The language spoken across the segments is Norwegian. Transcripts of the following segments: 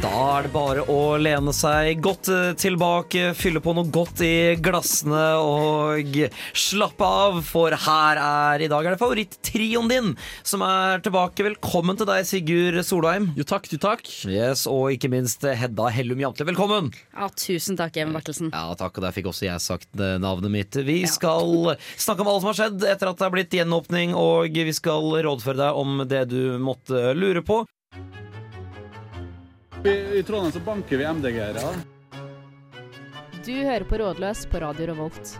Da er det bare å lene seg godt eh, tilbake, fylle på noe godt i glassene og slappe av, for her er i dag er det favorittrioen din som er tilbake. Velkommen til deg, Sigurd Solheim. Jo takk, jo takk. Yes, Og ikke minst Hedda Hellum Jantle. Velkommen! Ja, tusen takk, Even Bertelsen. Ja, takk, og der fikk også jeg sagt eh, navnet mitt. Vi skal snakke om alt som har skjedd etter at det er blitt gjenåpning, og vi skal rådføre deg om det du måtte lure på. I, Trondheim så banker vi MDG-ere. Du hører på Rådløs på Radio Revolt.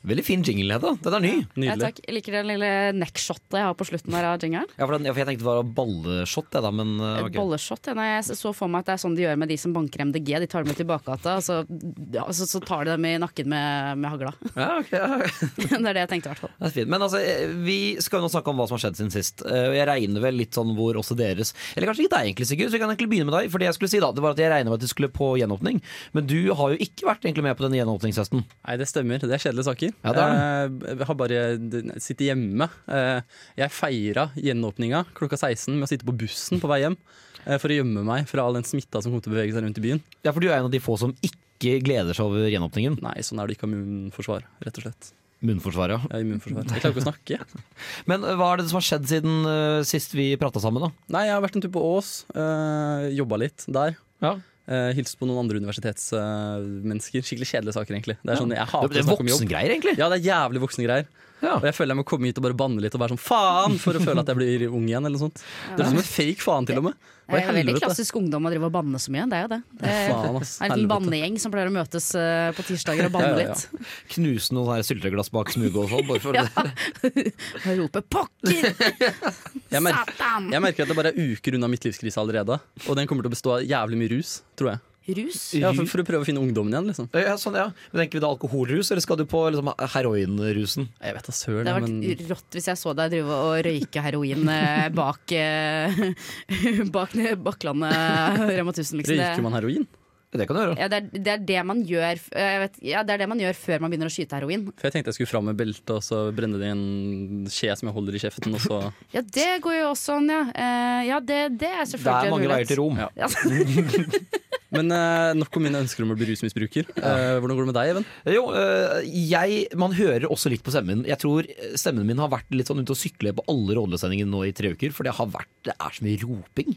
Veldig fin jingle, Hedda. Den er ny. Ja, takk. Jeg liker den lille neckshotet jeg har på slutten her av jingeren. Ja, for, den, ja, for jeg tenkte det var balleshot, jeg, da, men okay. ok. Bolleshot. Ja, nei, jeg så for meg at det er sånn de gjør med de som banker MDG. De tar dem ut i bakgata, og så, ja, så, så tar de dem i nakken med, med hagla. Ja, okay, ja. det er det jeg tenkte, i hvert fall. Det er fint. Men altså, eh, vi skal jo nå snakke om hva som har skjedd siden sist. Eh, Jeg regner vel litt sånn hvor også deres Eller kanskje ikke deg, egentlig, Sigurd. Så vi kan egentlig begynne med deg. For det jeg skulle si da, det var at jeg regner med at du skulle på gjenåpning. Men du har jo ikke vært egentlig med på denne gjenåpningsfesten. Nei, det stemmer. Det er kjedelige saker. Ja, det er Eh, Jeg har bare sittet hjemme. Eh, Jeg feira gjenåpninga klokka 16 med å sitte på bussen på vei hjem. eh, For å gjemme meg fra all den smitta som kom til å bevege seg rundt i byen. Ja, for du er en av de få som ikke gleder seg over gjenåpningen. Nei, sånn er det ikke av immunforsvar, rett og slett. Munnforsvar, ja. ja immunforsvar. Jeg klarer ikke å snakke. Men eh, hva er det som har skjedd siden uh, sist vi prata sammen, da? Nei, jeg har vært en tur på Ås. Uh, Jobba litt der. Ja. Uh, hilst på noen andre universitetsmennesker. Skikkelig kjedelige saker, egentlig. Det er sånn, jeg hater Det er voksengreier, egentlig. Ja, det er jævlig voksengreier. Ja. Og jeg føler jeg må komme hit og bare banne litt og være sånn faen for å føle at jeg blir ung igjen. eller noe sånt Det er som en fake faen, til og med. Det er veldig klassisk ungdom å drive og banne så mye. Det er jo det. Det er, Faen, ass. er en liten bannegjeng som pleier å møtes eh, på tirsdager og banne Ja, ja, ja. litt. Knuse noen sylteglass bak smuget og sånn. Bare for Ja. Og rope 'pokker'! Satan! jeg merker at det bare er uker unna midtlivskrise allerede. Og den kommer til å bestå av jævlig mye rus, tror jeg. Rus? Ja, for, for å prøve å finne ungdommen igjen, liksom. Ja, sånn, ja. Men Tenker vi da alkoholrus, eller skal du på liksom, heroinrusen? Jeg vet da søren, Det hadde men vært rått hvis jeg så deg drive og røyke heroin eh, bak eh, Bak Bakklandet Rema 1000. Liksom. røyker man heroin? Det kan du gjøre. ja, det, er, det, er det, man gjør, jeg vet, ja, det er det man gjør før man begynner å skyte heroin. For jeg tenkte jeg skulle fram med beltet og så brenne det i en skje som jeg holder i kjeften, og så Ja, det går jo også an, ja. Uh, ja, det, det er Det er mange veier til Rom. Ja. Men uh, nok om mine ønsker om å bli rusmisbruker. Uh, hvordan går det med deg, Even? Jo, uh, jeg, man hører også litt på stemmen. Jeg tror stemmen min har vært litt sånn ute å sykle på alle rådløssendingene nå i tre uker, for det har vært, det er så mye roping.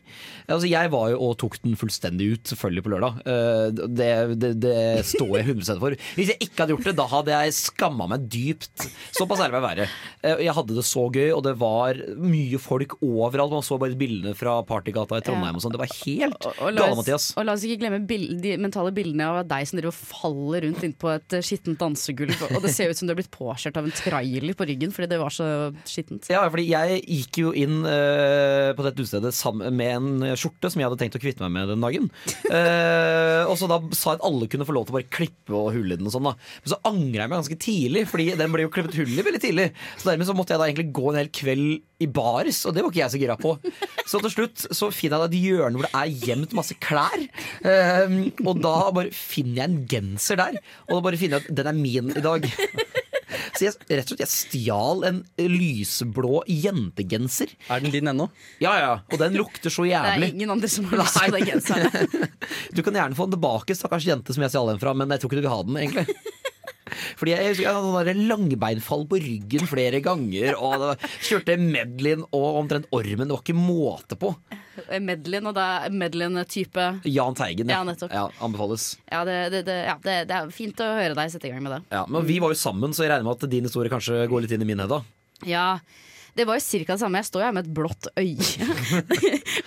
Altså, jeg var jo og tok den fullstendig ut, selvfølgelig på lørdag. Eh, Det, det, det står jeg 100 for. Hvis jeg ikke hadde gjort det, da hadde jeg skamma meg dypt. Såpass ærlig må jeg være. Jeg hadde det så gøy, og det var mye folk overalt. Man så bare bildene fra partygata i Trondheim og sånn. Det var helt Og, og, gale, Mathias. og la oss ikke glemme de mentale bildene av deg som driver og faller rundt inn på et eh, skittent dansegulv. Og det ser ut som du har blitt påkjørt av en trailer på ryggen fordi det var så skittent. Ja, fordi jeg gikk jo inn uh, på dette utestedet sammen med en skjorte som jeg hadde tenkt å kvitte meg med den dagen. Uh, og så da sa jeg at alle kunne få lov til å bare klippe og hulle i den og sånn da. Men så angra jeg meg ganske tidlig, fordi den ble jo klippet hull i veldig tidlig. Så dermed så måtte jeg da egentlig gå en hel kveld i baris, og det var ikke jeg så gira på. Så til slutt så finner jeg da et hjørne hvor det er gjemt masse klær. Eh, og da bare finner jeg en genser der, og da bare finner jeg at den er min i dag. Så jeg, rett og slett, jeg stjal en lyseblå jentegenser. Er den din ennå? Ja, ja, Og den lukter så jævlig. Det er ingen andre som har lyst på den genseren. Du kan gjerne få den tilbake, stakkars jente som jeg stjal den fra, men jeg tror ikke du vil ha den, egentlig. Fordi jeg, jeg hadde sånn langbeinfall på ryggen flere ganger, og da, kjørte Medlin og omtrent ormen. Det var ikke måte på. Medlin, og da Medlin-type Jahn Teigen, Ja, nettopp. ja, anbefales. Ja, det, det, det, ja det, det er fint å høre deg sette i gang med det. Ja, men vi var jo sammen, så jeg regner med at din historie kanskje går litt inn i min, Hedda. Ja, det var jo cirka det samme. Jeg står jo her med et blått øye.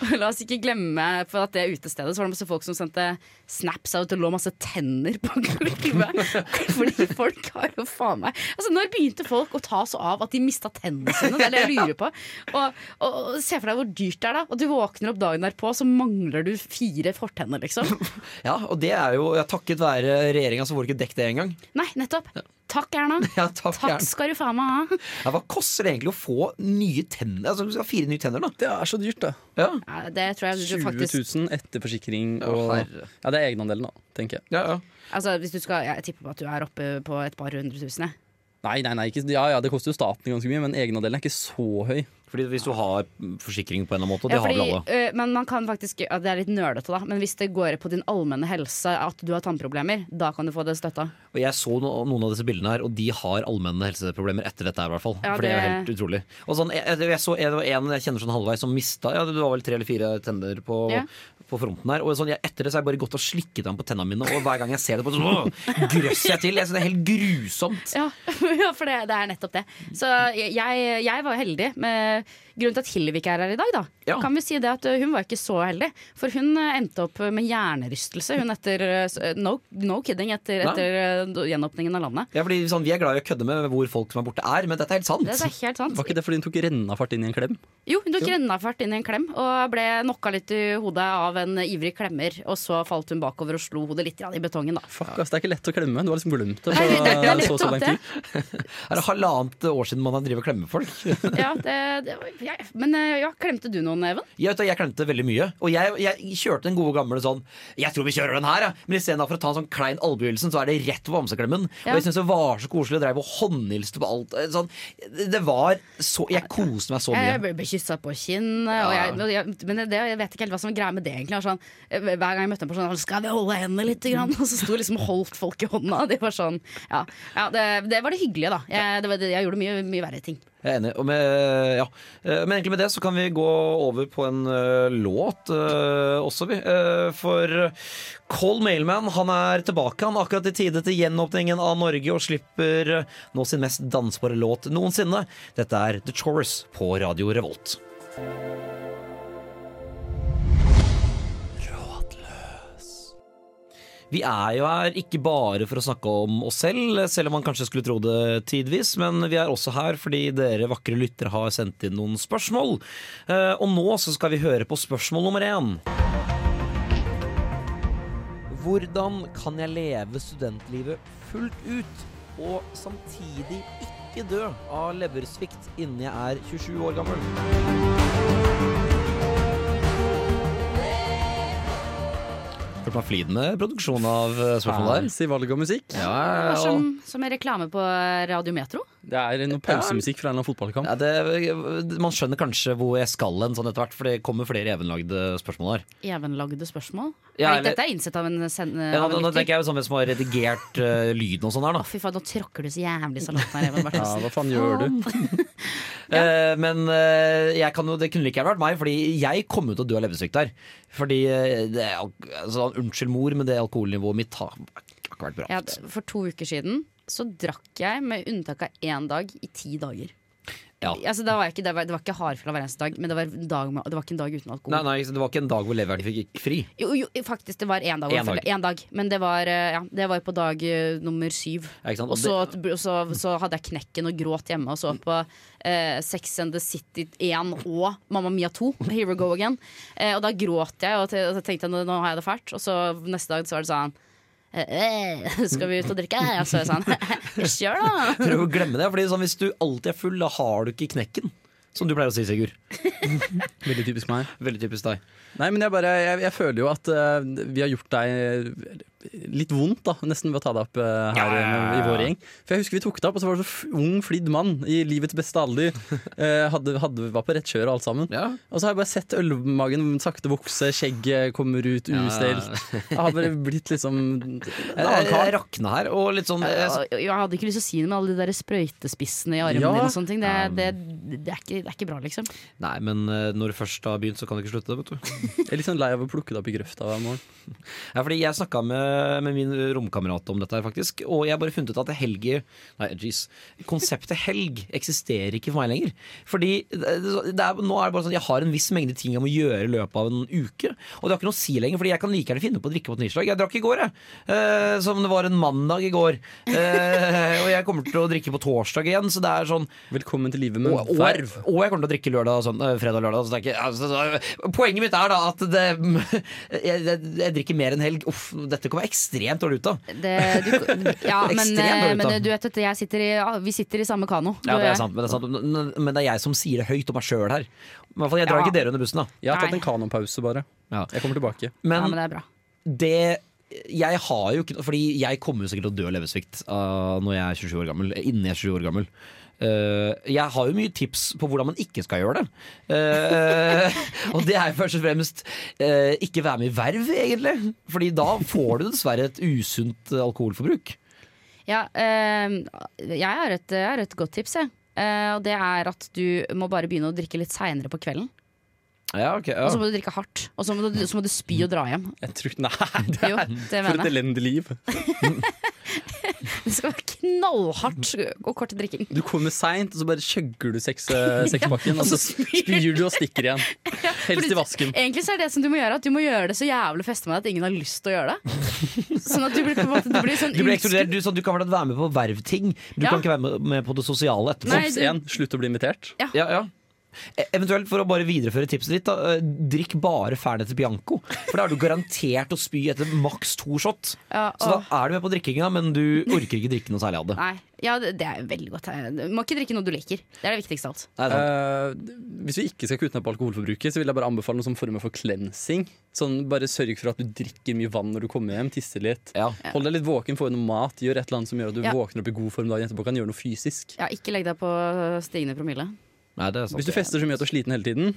Og La oss ikke glemme For at det utestedet så var det masse folk som sendte snaps av at det lå masse tenner på gulvet. Fordi folk har jo faen meg Altså Når begynte folk å ta så av at de mista tennene sine? Det er det jeg lurer på. Og, og, og Se for deg hvor dyrt det er, da. Og du våkner opp dagen derpå, så mangler du fire fortenner, liksom. Ja, og det er jo ja, takket være regjeringa så får du ikke dekket det engang. Nei, nettopp. Takk, Erna. Ja, takk, Takk skal du faen meg ha. Ja, hva koster det egentlig å få nye tenner? Altså, du skal ha fire nye tenner, da. Det er så dyrt, det. Ja, Ja, det tror jeg du 20 faktisk 000 etter forsikring og. Ja, det er egenandelen, da, tenker jeg. ja, ja. Altså, hvis du skal, Jeg tipper på at du er oppe på et par hundre tusen. jeg. Nei, nei, nei, ikke, ja, ja, det koster jo staten ganske mye, men egenandelen er ikke så høy. Fordi hvis du har forsikring på en eller annen måte, det Ja, har vel alle men man kan faktisk ja, Det er litt nølete, da. Men hvis det går på din allmenne helse at du har tannproblemer, da kan du få det støtta. Og jeg så no noen av disse bildene her, og de har allmenne helseproblemer etter dette her, i hvert fall. Ja, For det er helt utrolig. Og sånn, jeg, jeg så en, en jeg kjenner sånn halvveis som mista Ja, det var vel tre eller fire tenner på, Ja. På fronten her. Og sånn, jeg, etter det så har jeg bare gått og slikket ham på tennene mine, og hver gang jeg ser det, på sånn, grøsser jeg til. Jeg det er helt grusomt. Ja for det, det er nettopp det. Så jeg, jeg var heldig. Med, grunnen til at Hillevi ikke er her i dag, da, Ja. kan vi si det at uh, hun var ikke så heldig. For hun uh, endte opp med hjernerystelse Hun etter uh, no, no kidding etter, etter gjenåpningen av landet. Ja, fordi sånn, Vi er glad i å kødde med hvor folk som er borte er, men dette er helt sant. Det er helt sant. Var ikke det fordi hun tok rennafart inn i en klem? Jo, hun tok rennafart inn i en klem og ble knocka litt i hodet av en ivrig klemmer. Og så falt hun bakover og slo hodet litt i betongen, da. Fuck, ass, det er ikke lett å klemme. Du har liksom glemt det. Nei, på det er så, så lang lang det. tid. Er halvannet år siden man har drevet og klemmer folk? Ja, det, det var, jeg, men uh, ja, klemte du noen, Even? Vet, du, jeg klemte veldig mye. Og jeg, jeg kjørte den gode gamle sånn Jeg tror vi kjører den her, ja. Men istedenfor å ta en sånn klein albuehilsen, så er det rett på bamseklemmen. Ja. Og jeg syns det var så koselig. Jeg drev og håndhilste på alt. Eh, Sånn, det var så Jeg koste meg så mye. Jeg ble kyssa på kinnet. Jeg, men det, jeg vet ikke helt hva som er greia med det. egentlig sånn, eh, Hver gang jeg møtte en person, sånn, skal vi holde hendene litt? Grann? Og så sto liksom holdt folk i hånda. Det var sånn, ja, ja det, det var det hyggelige, da. Jeg, det, jeg gjorde mye, mye verre ting. Jeg er enig. Med, ja. Eh, Men egentlig med det så kan vi gå over på en uh, låt uh, også, vi. Uh, for Cole Mailman han er tilbake. Han akkurat i tide til gjenåpningen av Norge og slipper nå sin mest dansbare låt noensinne. Dette er The Chorus på Radio Revolt. Vi er jo her ikke bare for å snakke om oss selv, selv om man kanskje skulle tro det tidvis, men vi er også her fordi dere vakre lyttere har sendt inn noen spørsmål. Eh, Og nå så skal vi høre på spørsmål nummer én. Hvordan kan jeg leve studentlivet fullt ut og samtidig ikke dø av leversvikt innen jeg er 27 år gammel? Følte meg flid produksjon av eh, spørsmål der. Fancy valg av musikk. Ja, Ja, var som, som en reklame på Radio Metro. Det er noe pausemusikk fra en eller annen fotballkamp. Ja, det, man skjønner kanskje hvor jeg skal hen sånn etter hvert, for det kommer flere evenlagde spørsmål her. Evenlagde spørsmål. Ja, eller- Dette er innsett av en, sen, Ja, av nå, en nå tenker jeg jo sånn hvem som har redigert uh, lyden og sånn her, da. Fy faen, nå tråkker du så jævlig salaten her, Even Ja, hva faen gjør du? Uh, men uh, jeg kan jo, det kunne like gjerne vært meg, fordi jeg kom ut og dø av leppestift her. Fordi eh, det er, altså, Unnskyld, mor, men det alkoholnivået mitt har ikke vært bra. Ja, for to uker siden så drakk jeg med unntak av én dag i ti dager. Ja. Altså, det, var ikke, det, var, det var ikke hardfylla hver eneste dag, men det var, en dag med, det var ikke en dag uten alkohol. Nei, nei, det var ikke en dag hvor leveren fikk fri. Jo, jo, faktisk, det var én dag, En dag. en dag. Men det var, eh, ja, det var på dag eh, nummer syv. Ja? Og så, så, så hadde jeg knekken og gråt hjemme og så på eh, Sex and the City 1 og Mamma Mia 2. Here we go again. Eh, og da gråt jeg og, og tenkte jeg nå, har jeg det fælt. Og så neste dag så var det sånn Skal vi ut og drikke? Og så er jeg sånn Kjør, da! Prøv å glemme det. Fordi sånn, Hvis du alltid er full, da har du ikke knekken. Som du pleier å si, Sigurd. Veldig typisk meg. Veldig typisk deg. Nei, men jeg, bare, jeg, jeg føler jo at uh, vi har gjort deg litt vondt, da, nesten ved å ta det opp uh, her Ja, ja, ja, med- i vår gjeng. For jeg husker vi tok det opp, og så var det så ung, flidd mann i livets beste alder. Uh, hadde, hadde, var på rett kjør og alt sammen. Ja. Og så har jeg bare sett ølmagen sakte vokse, skjegget kommer ut ustelt. Jeg har bare blitt liksom en Jeg, annen jeg kar. rakna her, og litt sånn jeg, Jeg, jeg hadde ikke lyst til å si det med alle de der sprøytespissene i armene Ja. dine og sånne ting. Det, det, det, er ikke, det er ikke bra, liksom. Nei, men eh, når du først har begynt, så kan du ikke slutte, vet du. Jeg er litt sånn lei av å plukke det opp i grøfta hver morgen. Ja, fordi Jeg snakka med, med min romkamerat om dette, her faktisk og jeg har bare funnet ut at helg Nei, jeez. Konseptet helg eksisterer ikke for meg lenger. Fordi er, Nå er det bare sånn Jeg har en viss mengde ting jeg må gjøre i løpet av en uke. Og det har ikke noe å si lenger, Fordi jeg kan like gjerne finne på å drikke på tirsdag. Jeg drakk i går, jeg. Eh, som det var en mandag i går. Eh, og jeg kommer til å drikke på torsdag igjen, så det er sånn Velkommen til livet med og, og, verv. og jeg kommer til å drikke lørdag, sånn, fredag og lørdag. Så det ikke, altså, poenget mitt er da at det, jeg, jeg, jeg drikker mer enn helg. Uff, dette kommer meg ekstremt dårlig ut av. Det, du, ja, men, men du vet at jeg sitter i, ja, vi sitter i samme kano. Ja, det er sant, men det er, sant. Men- det er jeg som sier det høyt om meg sjøl her. I hvert fall, Jeg drar Ja. ikke dere under bussen, da. Jeg har tatt en kanopause, bare. Ja. Jeg kommer tilbake. Men, Ja, men det er bra. det jeg har jo ikke Fordi jeg kommer jo sikkert til å dø av leversvikt uh, når jeg er 27 år gammel. Innen jeg er 27 år gammel. Uh, jeg har jo mye tips på hvordan man ikke skal gjøre det. Uh, og det er først og fremst uh, ikke være med i verv, egentlig. Fordi da får du dessverre et usunt alkoholforbruk. Ja, eh, jeg, har et, jeg har et godt tips, jeg. Eh, og det er at du må bare begynne å drikke litt seinere på kvelden. Ja, okay, ja. Og så må du drikke hardt. Og så må du, så må du spy og dra hjem. Jeg tror, nei, det Jo, er det for et elendig liv. Det skal være knallhardt og kort drikking. Du kommer seint, og så bare kjøgger du seks, eh, sekspakken, og så spyr du og stikker igjen. Helst i vasken. Egentlig så er det som du må gjøre At du må gjøre det så jævlig feste med deg at ingen har lyst til å gjøre det. Sånn at du blir på en måte Du blir sånn Du, blir ekskludert, du, du kan være med på vervting. Du Ja. kan ikke være med, på det sosiale etterpå. Nei, du- slutt å bli invitert. Ja, ja. E- Eventuelt for å bare videreføre tipset ditt, da, eh, drikk bare Fernet Bianco. For da er du garantert å spy etter maks to shot. Ja, Så da er du med på drikkinga, men du orker ikke drikke noe særlig av det. Nei, ja, det, er veldig godt. Du må ikke drikke noe du liker. Det er det viktigste av alt. Eh, hvis vi ikke skal kutte ned på alkoholforbruket, så vil jeg bare anbefale noen former for cleansing. Sånn, bare Sørg for at du drikker mye vann når du kommer hjem, tisser litt. ja. Hold deg litt våken, få i noe mat, gjør et eller annet som gjør at du Ja. våkner opp i god form dagen etterpå. Kan gjøre noe fysisk. Ja, ikke legg deg på stigende promille. Nei, det er sant. Hvis du fester så mye at du er sliten hele tiden,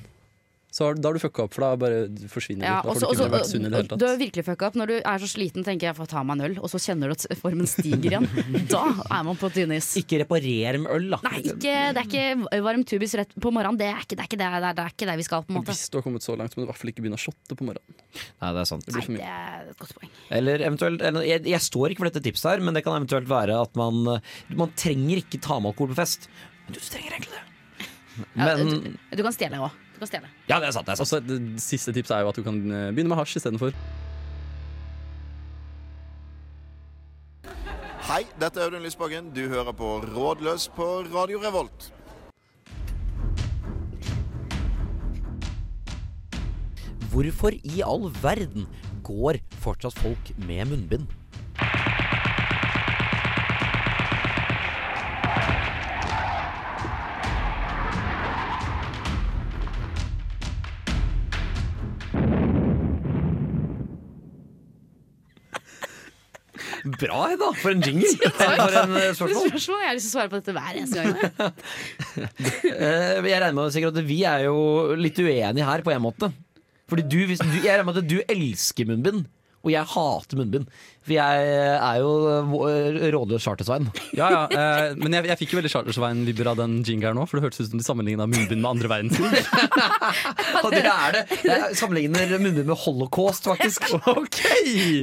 så har, da har du fucka opp, for da bare forsvinner Ja, du. Da får du ikke også, vært sunn i det hele du tatt. har virkelig fucka opp. Når du er så sliten, tenker jeg får ta meg en øl, og så kjenner du at formen stiger igjen. Da er man på tynn is. Ikke reparer med øl, da. Nei, ikke, det er ikke varm tubis rett på morgenen. Det er ikke det, er ikke det, det, er, det er ikke det vi skal, på en måte. Hvis du har kommet så langt, så må du i hvert fall ikke begynne å shotte på morgenen. Nei, det er sant. Det blir for Det er et godt poeng. Eller eventuelt eller, jeg, jeg står ikke for dette tipset her, men det kan eventuelt være at man Man trenger ikke ta med alkohol på fest. Men du trenger egentlig det. Ja, Men du, du kan stjele òg. Du kan stjele. Ja, det er sant. Det er sant. Også, Det siste tipset er jo at du kan eh, begynne med hasj istedenfor. Hei, dette er Audun Lysbakken. Du hører på Rådløs på Radio Revolt. Hvorfor i all verden går fortsatt folk med munnbind? Bra, Hedda! For en jingle! For en eh, spørsmål. Spørsmål? Jeg har lyst til å svare på dette hver eneste gang. Eh, Jeg regner med sikkert at vi er jo litt uenige her på en måte. Fordi du, hvis, du, Jeg regner med at du elsker munnbind, og jeg hater munnbind. For jeg er jo eh, rådløs chartersvein. Ja, ja, eh, men jeg, jeg fikk jo veldig chartersvein-vibber av den jingeren nå, for det hørtes ut som de sammenligna munnbind med andre verdenskrig. Og det er det. Jeg sammenligner munnbind med holocaust, faktisk. ok!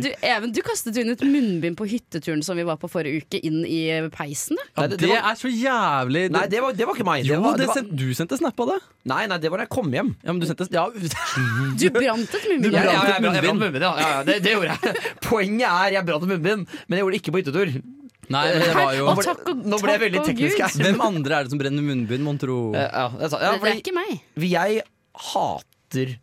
Du, Even, du kastet jo inn et munnbind på hytteturen som vi var på forrige uke, inn i peisen. Ja, det- det det var- er så jævlig Nei, det var, det var ikke meg. Det Jo, var, det det var, sendte- du sendte snap av det. nei, nei, det var da jeg kom hjem. Ja, men du sendte Ja, Du brant et munnbind. Ja, ja, jeg brant- jeg munnbind. ja. ja, ja det, det gjorde jeg. Poenget er jeg brant munnbind, men jeg gjorde det ikke på hyttetur. Nei, men det var jo Å, takk og, Nå ble jeg takk veldig og teknisk Gud. her. Hvem andre er det som brenner munnbind, mon tro? Eh, Ja, det er. Ja, Det, det er fordi ikke meg. jeg hater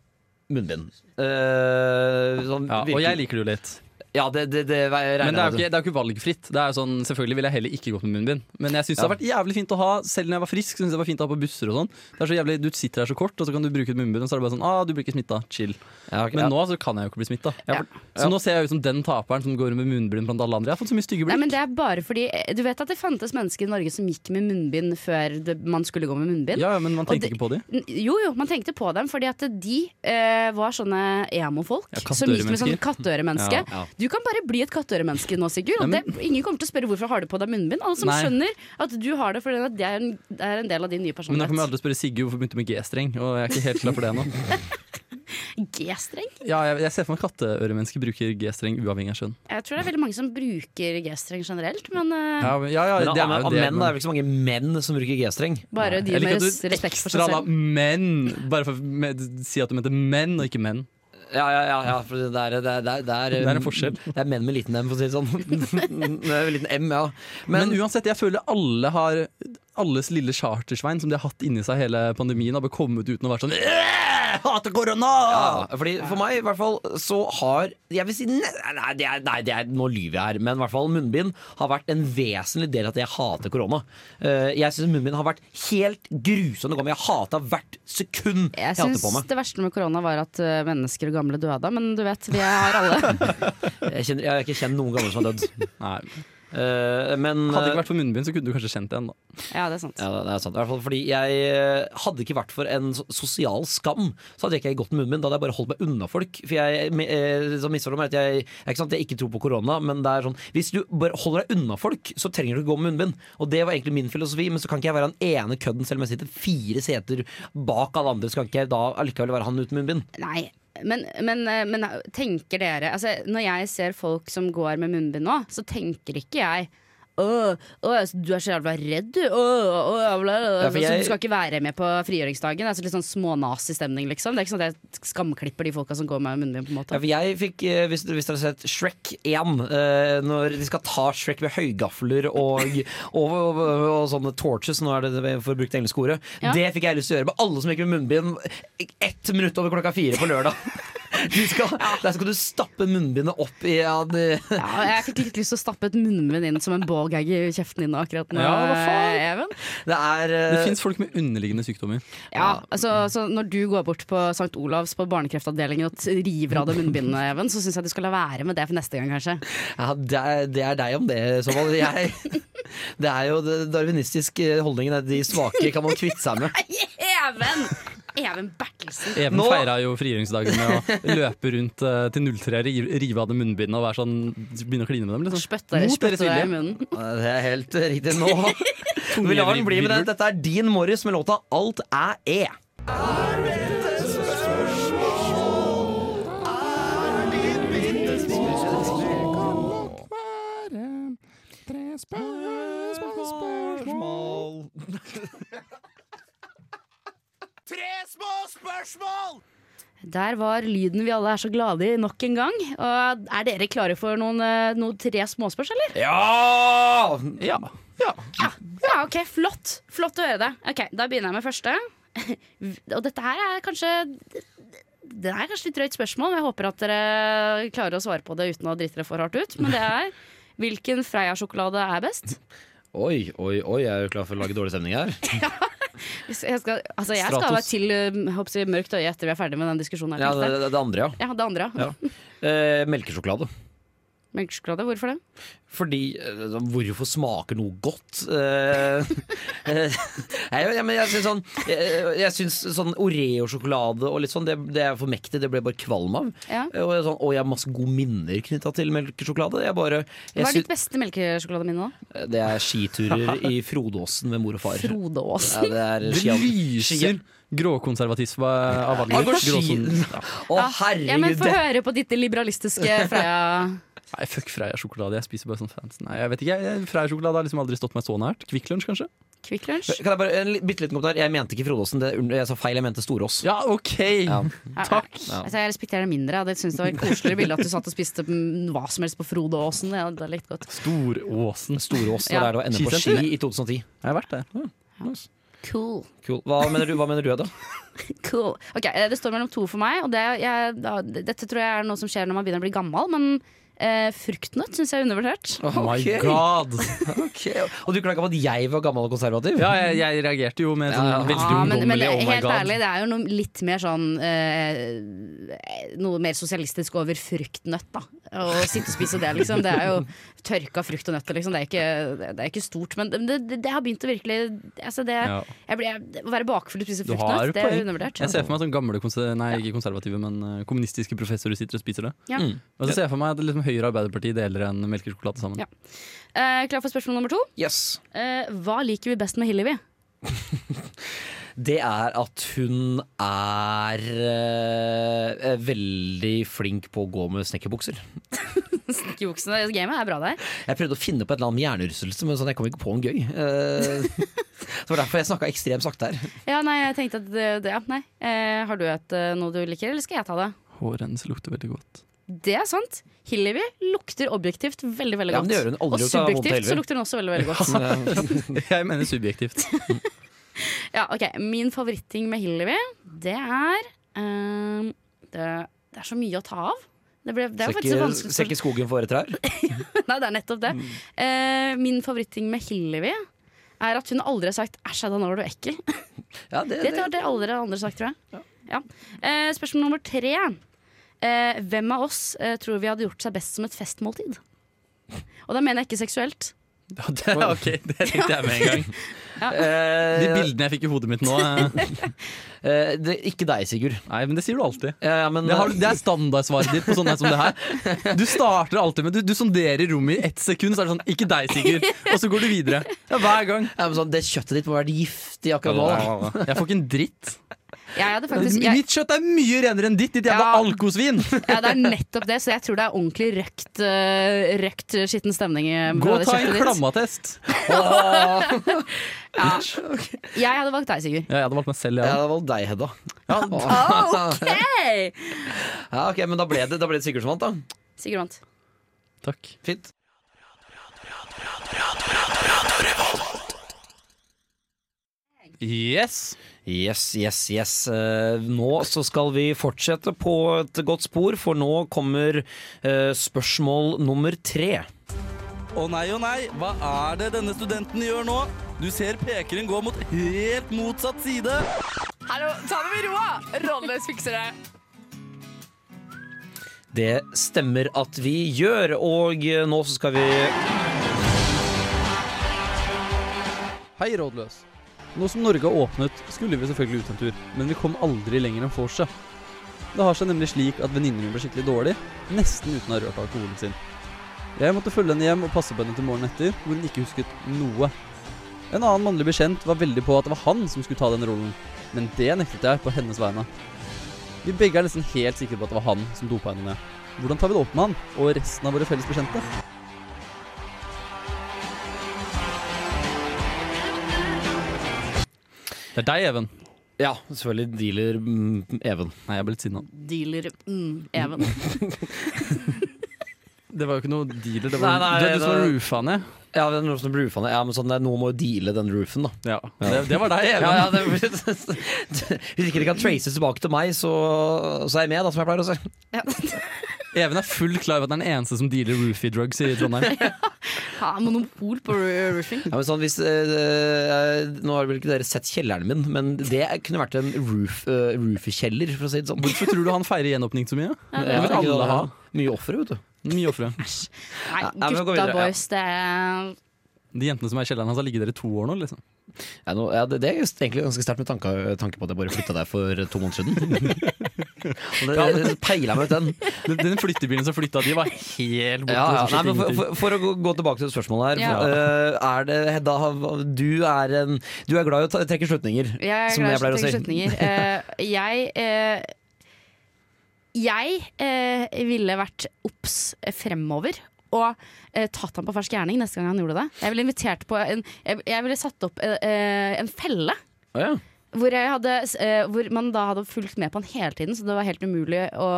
munnbind. Eh, sånn, Ja, og virkelig. jeg liker det jo litt. Ja, det, det, det regner Men det er, jo ikke, det er jo ikke valgfritt. Det er jo sånn, selvfølgelig ville jeg heller ikke gått med munnbind. Men jeg syns det har vært jævlig fint å ha Selv når jeg var frisk, synes jeg det var fint å ha på busser og sånn. Det er så jævlig, Du sitter her så kort, og så kan du bruke et munnbind, og så er det bare sånn ah, du blir ikke smitta. Chill. Ja, okay, Men ja. nå så kan jeg jo ikke bli smitta. Ja. Så nå ser jeg ut som den taperen som går med munnbind blant alle andre. Jeg har fått så mye stygge Nei, blikk. men det er bare fordi Du vet at det fantes mennesker i Norge som gikk med munnbind før det, man skulle gå med munnbind? Ja, ja, men man tenkte ikke på dem? Jo, jo, man tenkte på dem fordi at de eh, var sånne emo-folk. Ja, som gikk med sånn katteøremennesker. katteøremenneske. Ja, ja. Du kan bare bli et katteøremenneske nå, Sigurd. Og det, ingen kommer til å spørre hvorfor har du på deg munnbind. Alle som Nei. skjønner at du har det fordi det er en, det er en del av din nye personlighet. Men da kommer jeg aldri spørre Sigurd hvorfor begynte med G-streng. Og jeg er ikke helt klar for det ennå. G-streng? Ja, jeg, jeg ser for meg katteøremennesker bruker G-streng uavhengig av skjønn. Jeg tror det er veldig mange som bruker G-streng generelt, men eh, Ja, men- ja, ja, Men det er av det. menn men- er det ikke så mange menn som bruker G-streng. bare de med at respekt for seg selv. menn, bare for å si at du mente menn og ikke menn. Ja, ja, ja, ja for det er, det, er, det, er, det, er, en forskjell. Det er menn med liten M, for å si det sånn. det er liten M, ja. Men, Men, uansett, jeg føler alle har alles lille chartersvein som de har hatt inni seg hele pandemien, har bare kommet uten å være sånn «Åh!» Hater korona! Ja, fordi For meg i hvert fall så har Jeg vil si Nei, nei, det er, nei det er, nå lyver jeg her, men i hvert fall munnbind har vært en vesentlig del av at jeg hater korona. Eh, jeg syns munnbind har vært helt grusomt å gå med. Jeg hata hvert sekund jeg, Jeg hadde syns på meg. det verste med korona var at eh, mennesker og gamle døde, men du vet, vi er alle. Jeg, kjenner, jeg har ikke kjent noen gamle som har dødd. Nei, men Hadde det eh, ikke vært for munnbind, så kunne du kanskje kjent det igjen. da Ja, det er sant. Ja, det er sant. I hvert fall fordi jeg eh, Hadde ikke vært for en sosial skam, så hadde jeg ikke gått med munnbind. Da hadde jeg bare holdt meg unna folk. For jeg eh, misforstår meg at jeg, det ikke sant jeg ikke tror på korona, men det er sånn Hvis du bare holder deg unna folk, så trenger du ikke gå med munnbind. Og det var egentlig min filosofi, men så kan ikke jeg være den ene kødden, selv om jeg sitter fire seter bak alle andre, så kan ikke jeg da allikevel være han uten munnbind. Nei, men, men, eh, men tenker dere altså, Når jeg ser folk som går med munnbind nå, så tenker ikke jeg Åh, åh, du er så jævla redd, du. Åh, åh, bla. Ja, jeg- Du skal ikke være med på frigjøringsdagen. Det er så litt sånn smånazistemning, liksom. Det er ikke sånn at jeg skamklipper de folka som går med munnbind. på en Ja, måte jeg fikk, eh, hvis, hvis dere har sett Shrek 1, eh, når de skal ta Shrek med høygafler og, og, og, og sånne torches, nå er det for å bruke det engelske ordet, Ja. det fikk jeg lyst til å gjøre med alle som gikk med munnbind ett minutt over klokka fire på lørdag. Skal, Der skal du stappe munnbindet opp i ja, Ja, jeg fikk litt lyst til å stappe et munnbind inn som en ballgag i kjeften din akkurat nå, Ja. Even. det er Det eh, fins folk med underliggende sykdommer. Ja, altså, så når du går bort på St. Olavs på barnekreftavdelingen og river av deg munnbindet, Even, så syns jeg du skal la være med det for neste gang, kanskje. ja, det, er, det er deg om det, i så fall. Jeg, det er jo darwinistisk darwinistiske holdningen at de svake kan man kvitte seg med. Even! Even Bertelsen. Even Nå- feira jo frigjøringsdagen med å løpe rundt uh, til 03, og rive av det munnbindet og være sånn, begynne å kline med dem. Liksom. Deres deg i vilje. munnen. Det er helt riktig. Nå Vi lar den bli med det. Dette er Dean Morris med låta 'Alt er E'. Spørsmål, spørsmål, Tre små spørsmål! Der var lyden vi alle er så glade i nok en gang. Og er dere klare for noen, eh, noen tre småspørsmål, eller? Ja! Ja. Ja, ok, flott. Flott å høre det. Ok, Da begynner jeg med første. Og dette her er kanskje Det er kanskje litt drøyt spørsmål. men Jeg håper at dere klarer å svare på det uten å drite dere for hardt ut. Men det er hvilken Freia-sjokolade er best? Oi, oi, oi, jeg er jo klar for å lage dårlig stemning her. Jeg skal, altså jeg skal være til uh, håper mørkt øye etter vi er ferdig med den diskusjonen. her Ja, det, det, det andre, ja. ja, det andre. Ja. Ja. Eh, melkesjokolade. Melkesjokolade, hvorfor det? Fordi eh, Hvorfor smaker noe godt? Eh, eh, jeg, jeg, men jeg syns sånn Jeg, jeg sånn Oreo-sjokolade og litt sånn, det, det er for mektig. Det ble jeg bare kvalm av. Ja. Og, sånn, og jeg har masse gode minner knytta til melkesjokolade. Jeg bare, jeg Hva er ditt beste melkesjokolademinne, da? det er skiturer i Frodåsen med mor og far. Frodåsen? Ja, det er Det lyser gråkonservatisme av valget. Å, Ja, men herregud! Få høre på ditt liberalistiske Freia. Nei, fuck Freia-sjokolade. Jeg spiser bare sånn fans. Nei, jeg vet ikke. Freia-sjokolade har liksom aldri stått meg så nært. Kvikk Lunsj, kanskje? Kvikk Lunsj. Kan jeg bare, en bitte liten kommentar? Jeg mente ikke Frodeåsen. Det, jeg sa feil, jeg mente Storås. Ja, OK! Ja. Takk. Ja. Altså, jeg respekterer det mindre. Jeg synes det var et koseligere bilde at du satt og spiste hva som helst på Frodeåsen. Ja, det likte godt. Storåsen. Storås, det Ja. er der det var NM på ski i 2010. Jeg har vært der. Cool. Cool. Hva mener du, hva mener du da? cool. Ok, eh, Det står mellom to for meg, og det, jeg, da, dette tror jeg er noe som skjer når man begynner å bli gammel. Men eh, fruktnøtt syns jeg er undervurdert. Oh my okay. god! Okay. Og du klaga på at jeg var gammel og konservativ? Ja, jeg, jeg reagerte jo med sånn Ja, ja. veldig Ja, men, men oh my helt god. ærlig, det er jo noe litt mer sånn eh, Noe mer sosialistisk over fruktnøtt, da. Å sitte og spise det, liksom. Det er jo tørka frukt og nøtter, liksom. Det er ikke, det er ikke stort. Men det, det, det har begynt å virkelig altså det, Ja. jeg blir, Å være bakfull og spise fruktnøtt, det er undervurdert. Jeg ser for meg sånne gamle konser Nei, ikke konservative, men eh, kommunistiske professorer sitter og spiser det. Ja. Mm. Og så ser jeg for meg at liksom Høyre og Arbeiderpartiet deler en melkesjokolade sammen. Ja. Eh, klar for spørsmål nummer to? Yes. Eh, hva liker vi best med Hillevi? Det er at hun er eh, veldig flink på å gå med snekkerbukser. Snekkerbuksene. Gamet er bra der. Jeg prøvde å finne på et eller annet med hjernerystelse, men sånn, jeg kom ikke på en gøy. Eh, det var derfor jeg snakka ekstremt sakte her. Ja, nei, jeg tenkte at det, det, ja, nei. Eh, Har du et, eh, noe du liker, eller skal jeg ta det? Håret hennes lukter veldig godt. Det er sant. Hillevi lukter objektivt veldig veldig Ja, godt. men det gjør hun og har subjektivt så lukter hun også veldig veldig godt. Jeg mener subjektivt. Ja, ok, Min favoritting med Hillevi, det er um, det, det er så mye å ta av. Det, ble, det er faktisk vanskelig ser ikke skogen for trær? Nei, det er nettopp det. Uh, min favoritting med Hillevi er at hun aldri har sagt 'æsj, da nå var du ekkel'. Ja, det, Det har det aldri andre sagt, tror jeg. Ja. Eh, spørsmål nummer tre. Eh, hvem av oss eh, tror vi hadde gjort seg best som et festmåltid? Og da mener jeg ikke seksuelt. Ja, det, ok, det tenkte jeg med en gang. ja. De bildene jeg fikk i hodet mitt nå eh, eh, det, ikke deg, Sigurd. Nei, men det sier du alltid. Ja, ja, men, Det, har, det er standardsvaret ditt på sånne som det her. Du starter alltid med Du, du sonderer rommet i ett sekund, så er det sånn 'ikke deg, Sigurd'. Og så går du videre. Ja, hver gang. ja, men sånn, det kjøttet ditt må være giftig akkurat nå. Da. Jeg får ikke en dritt. Jeg hadde faktisk jeg, Mitt kjøtt er mye renere enn ditt, ditt jævla Ja. alkosvin! ja, Det er nettopp det, så jeg tror det er ordentlig røkt, uh, røkt skitten stemning. i- Gå og ta en klammatest. Ja. Jeg hadde valgt deg, Sigurd. Ja, jeg hadde valgt meg selv, Ja, jeg hadde valgt deg, Hedda. Ja. Okay. Ja, ok, Men da ble det, da ble det Sigurd som vant, da. Sigurd vant. Takk. Fint. Yes. Yes, yes, yes. Eh, nå så skal vi fortsette på et godt spor, for nå kommer eh, spørsmål nummer tre. Å nei, å nei, hva er det denne studenten gjør nå? Du ser pekeren gå mot helt motsatt side. Hallo, ta det med roa! Rådløs fikser det. Det stemmer at vi gjør, og eh, nå så skal vi Hei, rådløs. Nå som Norge har åpnet, skulle vi selvfølgelig ut en tur, men vi kom aldri lenger enn vorset. Det har seg nemlig slik at venninnen min ble skikkelig dårlig, nesten uten å ha rørt alkoholen sin. Jeg måtte følge henne hjem og passe på henne til morgenen etter, hvor hun ikke husket noe. En annen mannlig bekjent var veldig på at det var han som skulle ta den rollen, men det nektet jeg på hennes vegne. Vi begge er nesten helt sikre på at det var han som dopa henne ned. Hvordan tar vi det opp med han, og resten av våre felles bekjente? Det er deg, Even. Ja, selvfølgelig dealer mm, Even. Nei, jeg ble litt sinna. Dealer mm, Even. Det var jo ikke noe dealer. Det Nei, var nei, du, du som det- roofa ned. Ja, det er blir roofende. Ja, men sånn, det er noen må jo deale den roofen, da. Ja. Det, det var deg, Even. Ja, ja, det, hvis ikke det kan traces tilbake til meg, så, så er jeg med, da, som jeg pleier å si. Even er full klar over at han er den eneste som dealer roofie drugs i Trondheim. Ha monopol på ro- roofing. Ja, men sånn, hvis, eh, nå har vel ikke dere sett kjelleren min, men det kunne vært en roof, uh, roofie-kjeller, for å si det sånn. Hvorfor tror du han feirer gjenåpning så mye? Ja, Det vil alle ha. Mye ofre, vet du. Mye ofre. nei, Ja, gutta ja. boys, det er De jentene som er i kjelleren hans, har ligget der i to år nå, liksom. Ja, nå, ja, det, det er egentlig ganske sterkt med tanke, tanke på at jeg bare flytta der for to måneder siden. Peiler meg ut den. Den, den flyttebilen som flytta, de var helt borte. Ja, ja. Nei, men for, for, for å gå, tilbake til spørsmålet her. Ja. eh, er det, Hedda, du er, en, du er glad i å trekke slutninger. Jeg er Som jeg pleier å si. slutninger. Uh, jeg uh, jeg eh, ville vært obs fremover. Og eh, tatt ham på fersk gjerning neste gang han gjorde det. Jeg ville invitert på en Jeg, jeg ville satt opp eh, en felle. Oh, ja. Hvor, hadde, uh, hvor man da hadde fulgt med på han hele tiden, så det var helt umulig å,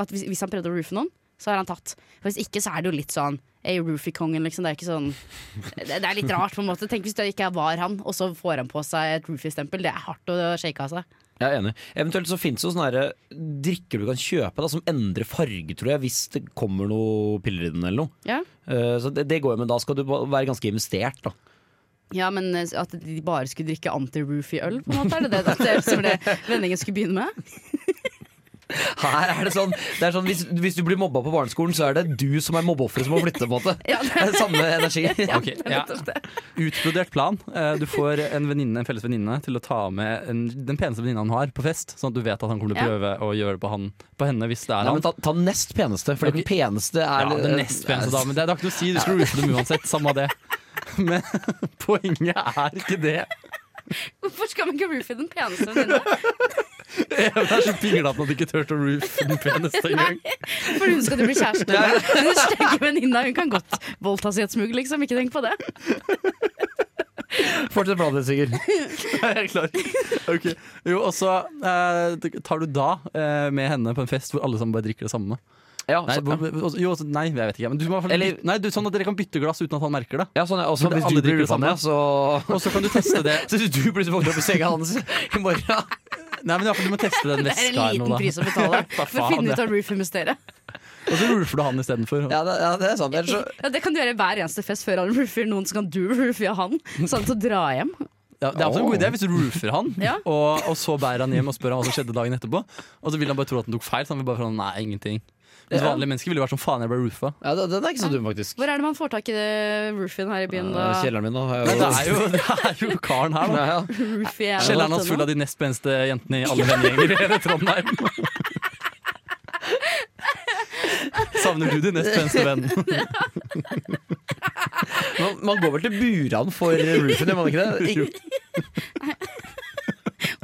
at hvis, hvis han prøvde å roofe noen, så er han tatt. For Hvis ikke så er det jo litt sånn Hey, roofie-kongen, liksom. Det er ikke sånn det, det er litt rart, på en måte. Tenk hvis det ikke var han, og så får han på seg et roofie-stempel. Det er hardt å shake av seg. Jeg er enig. Eventuelt så fins det sånne drikker du kan kjøpe da, som endrer farge, tror jeg, hvis det kommer noe piller i den eller noe. Ja. Uh, så det, det går jo, men da skal du være ganske investert, da. Ja, men eh, at de bare skulle drikke anti-roofie-øl, på en måte? Er det det, det, som det vendingen skulle begynne med? Her er det sånn, det er sånn hvis, hvis du blir mobba på barneskolen, så er det du som er mobbeofferet som må flytte, på en måte. Ja, Det er samme energi. Okay, ja. Utbrodert plan. Eh, Du får en, venninne, en felles venninne til å ta med en, den peneste venninna han har, på fest. Sånn at du vet at han kommer til å Ja. prøve å gjøre det på, han, på henne hvis det er Nei, han. men ta, ta den nest peneste, for okay. den peneste er Ja, den nest peneste damen. Det er ikke noe å si, du skal roofe dem uansett. Samme av det. Men poenget er ikke det. Hvorfor skal man ikke roofie den peneste venninna? Even er så pinglete at hun ikke turte å roofe den peneste engang. For hun skal du bli kjæreste med. Den stygge venninna hun kan godt voldtas i et smug, liksom. Ikke tenk på det. Fortsett din, Sigurd. Jeg er klar. Okay. Jo, og så eh, tar du da eh, med henne på en fest hvor alle sammen bare drikker det samme. Ja, Nei, så, ja. jo, altså, nei, jeg vet ikke. Men du må i hvert fall Eller- bytte- nei, du, sånn at dere kan bytte glass uten at han merker det. ja, sånn, ja, også, hvis du blir samme. så Og så kan du teste det. Så hvis du plutselig våkner opp i senga hans i morgen Nei, men i hvert fall du må teste den Det er en liten noe. pris å betale for å finne ut av roofie-mysteriet. Og så roofer du han istedenfor. Ja, det, ja, det er sant. Så Ja, det kan du gjøre hver eneste fest før han roofer noen, så kan du roofie han. Sånn til å dra hjem. Ja, det er også en god idé hvis du roofer han, Ja. og, og så bærer han hjem og spør han hva som skjedde dagen etterpå. Og så vil han bare tro at han tok feil. Så han vil bare si nei, ingenting Mens vanlige mennesker ville vært sånn faen, jeg ble roofa. ja, det- Den er ikke så dum, faktisk. Hvor er det man får tak i det roofien her i byen? da? Eh, Kjelleren min, da. har Men det er jo, det er jo karen her, da. Ja, ja. Roofie er Kjelleren hans full av de nest peneste jentene i alle vennegjenger i hele Trondheim. Savner du din nest peneste venn? Man, man går vel til Buran for roofien, gjør man ikke det? Ik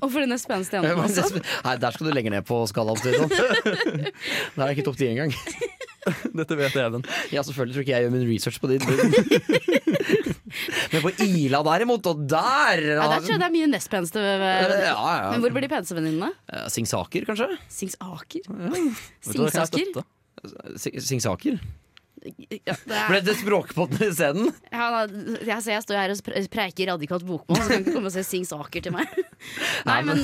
Og for de nest peneste Ja, jentene men også. det- Nei, der skal du lenger ned på skalaen. Sånn. Der er jeg ikke topp ti engang. Dette vet Even. Ja, selvfølgelig tror ikke jeg gjør min research på din. Men på Ila derimot, og der Ja, der tror jeg det er mye nest peneste. Ja, ja. Men hvor blir de peneste venninnene? Eh, Singsaker, kanskje? Singsaker? Jeg Singsaker? Singsaker? Ja, det Ble er, det språkpotten isteden? ja, da- jeg, jeg står her og pre- preiker radikalt bokmål, så kan ikke komme og si Singsaker til meg. Nei, men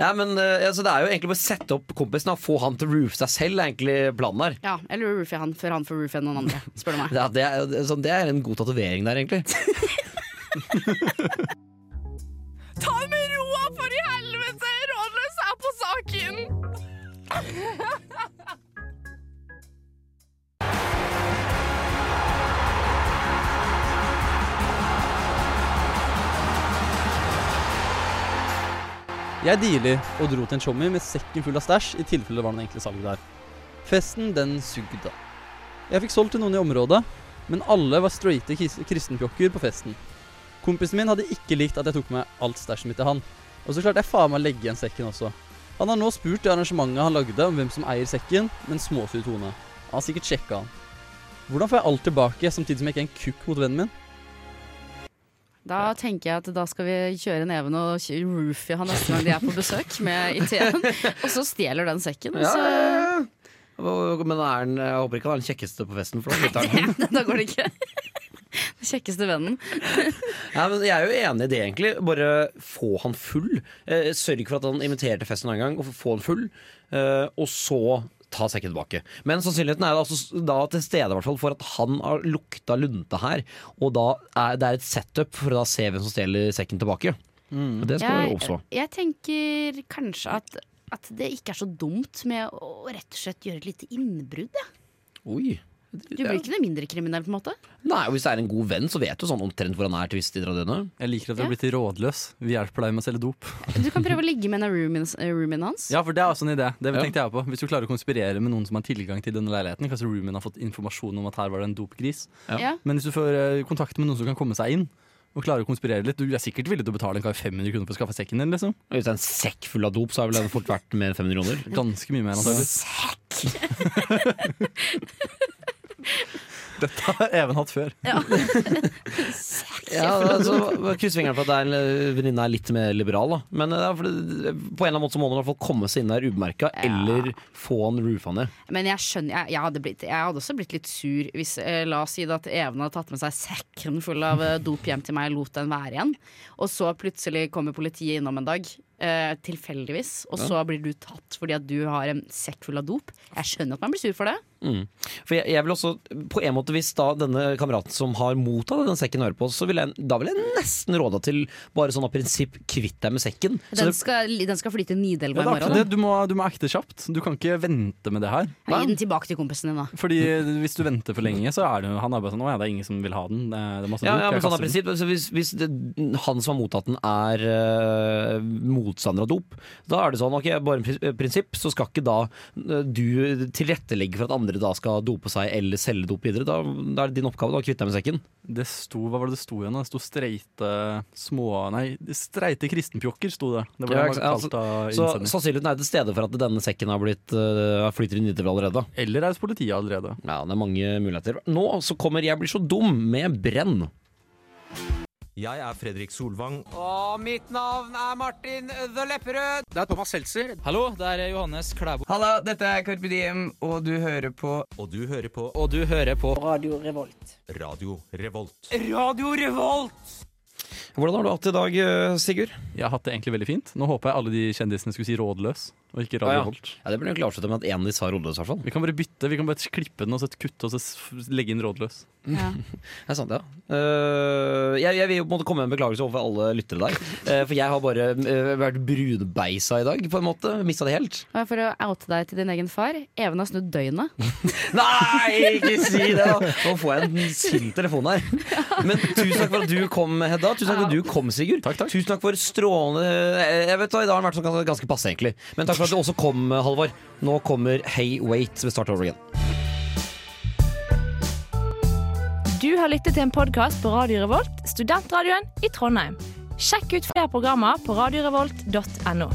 Ja, men altså, Det er jo egentlig bare å sette opp kompisen og få han til å roofe seg selv, er egentlig planen her. Ja, eller roofie han før han får roofie noen andre, spør du meg. Ja, det, er, er sånn, det er en god tatovering der, egentlig. Ta det med roa, for i helvete! Rådløs er på saken! Jeg dealer og dro til en chommy med sekken full av stæsj, i tilfelle det var noen enkle salg der. Festen, den sugde. Jeg fikk solgt til noen i området, men alle var straighte kristenpjokker på festen. Kompisen min hadde ikke likt at jeg tok med alt stæsjet mitt til han, og så klarte jeg faen meg å legge igjen sekken også. Han har nå spurt i arrangementet han lagde om hvem som eier sekken, med en småsur tone. Han har sikkert sjekka han. Hvordan får jeg alt tilbake, samtidig som jeg ikke er en kukk mot vennen min? Da tenker jeg at da skal vi kjøre neven og roofie han neste gang de er på besøk med IT-en, og så stjeler den sekken. Ja, Så ja, ja. Men er den, jeg håper ikke han er den kjekkeste på festen. For da han. da går det ikke. Den kjekkeste vennen. Ja, men jeg er jo enig i det, egentlig. Bare få han full. Eh, sørg for at han inviterer til festen en gang, og få han full. Eh, og så ta sekken tilbake. Men sannsynligheten er altså da til stede hvert fall for at han har lukta lunte her. Og da er det er et setup for å da se hvem som stjeler sekken tilbake. Mm. Det skal Jeg, også. jeg tenker kanskje at, at det ikke er så dumt med å rett og slett gjøre et lite innbrudd. Ja. Oi. Du blir ikke noe mindre kriminell, på en måte. Nei, og Hvis det er en god venn, så vet du sånn omtrent hvor han er til visse tider av døgnet. Jeg liker at du Ja. har blitt rådløs. Vi hjelper deg med å selge dop. Du kan prøve å ligge med en av roomien, roomien hans. Ja, for det er også en idé. Det Ja. tenkte jeg på. Hvis du klarer å konspirere med noen som har tilgang til denne leiligheten, kanskje roomien har fått informasjon om at her var det en dopgris. Ja. Ja. Men hvis du får eh, kontakt med noen som kan komme seg inn, og klarer å konspirere litt Du er sikkert villig til å betale en kar 500 kroner for å skaffe sekken din, liksom. Hvis det er en sekk full av dop, så har vel den fort verdt mer enn 500 kroner. Ganske mye mer, antakelig. Dette har Even hatt før. Ja, altså, Kryss fingrene for at venninna er er litt mer liberal, da. Men ja, for det, på en eller annen måte så må man i hvert fall komme seg inn der ubemerka, Ja. eller få han roofa ned. Men jeg skjønner jeg, jeg, hadde blitt, jeg hadde også blitt litt sur hvis eh, La oss si det at Even hadde tatt med seg sekken full av eh, dop hjem til meg og lot den være igjen. Og så plutselig kommer politiet innom en dag, eh, tilfeldigvis, og så blir du tatt fordi at du har en sekk full av dop. Jeg skjønner at man blir sur for det. Mm. For jeg, jeg vil også, på en måte Hvis da denne kameraten som har mottatt den sekken hører på, så vil jeg, da vil jeg nesten råde til bare sånn av prinsipp kvitt deg med sekken. Så Den det, skal, den skal fly til Nidelva Ja, i er morgen. det. Du, må, du må acte kjapt. Du kan ikke vente med det her. Gi den tilbake til kompisen din, da. Fordi hvis du venter for lenge, så er det han er bare sånn Å ja, det er ingen som vil ha den. Det er, det er masse ja, ja, men sånn av prinsipp så Hvis, hvis det, han som har mottatt den, er øh, motstander av dop, da er det sånn ok, bare prinsipp, så skal ikke da øh, du tilrettelegge for at andre da skal dope seg eller selge dop videre. Da, da er det din oppgave da, å kvitte deg med sekken. Det sto, Hva var det det sto igjen? da? Det sto streite små Nei, streite kristenpjokker sto det. Det var Ja, det ikke de var kalt av Så sannsynligheten er til stede for at denne sekken har blitt uh, flyter i Nidelva allerede. Eller er hos politiet allerede. Ja, det er mange muligheter. Nå så kommer Jeg blir så dum med Brenn. Jeg er Fredrik Solvang. Og mitt navn er Martin The Lepperød. Det er Thomas Seltzer. Hallo, det er Johannes Klæbo. Hallo, dette er Carpe Diem, og du hører på Og du hører på Og du hører på Radio Revolt. Radio Revolt. Hvordan har du hatt det i dag, eh, Sigurd? Jeg har hatt det egentlig veldig fint. Nå håper jeg alle de kjendisene skulle si rådløs, og ikke radioholdt. Radio ja. Ja, Det burde egentlig klart med at en av de sa rådløs, i hvert fall. Vi kan bare bytte, vi kan bare klippe den og så kutte og så legge inn rådløs. Ja. Det er sant, ja. Uh, jeg, jeg vil jo på en måte komme med en beklagelse overfor alle lyttere der. Uh, for jeg har bare uh, vært brudbeisa i dag, på en måte. Mista det helt. Og For å oute deg til din egen far, Even har snudd døgnet. Nei, ikke si det! da Nå får jeg en sint telefon her. Men tusen takk for at du kom, Hedda. Tusen takk at du kom, Sigurd. Takk, takk. Tusen takk for strålende Jeg vet hva, I dag har den vært sånn ganske, ganske passe, egentlig. Men takk for at du også kom, Halvor. Nå kommer Hey Wait. ved Start over Again. Du har lyttet til en podkast på Radio Revolt, studentradioen i Trondheim. Sjekk ut flere programmer på radiorevolt.no.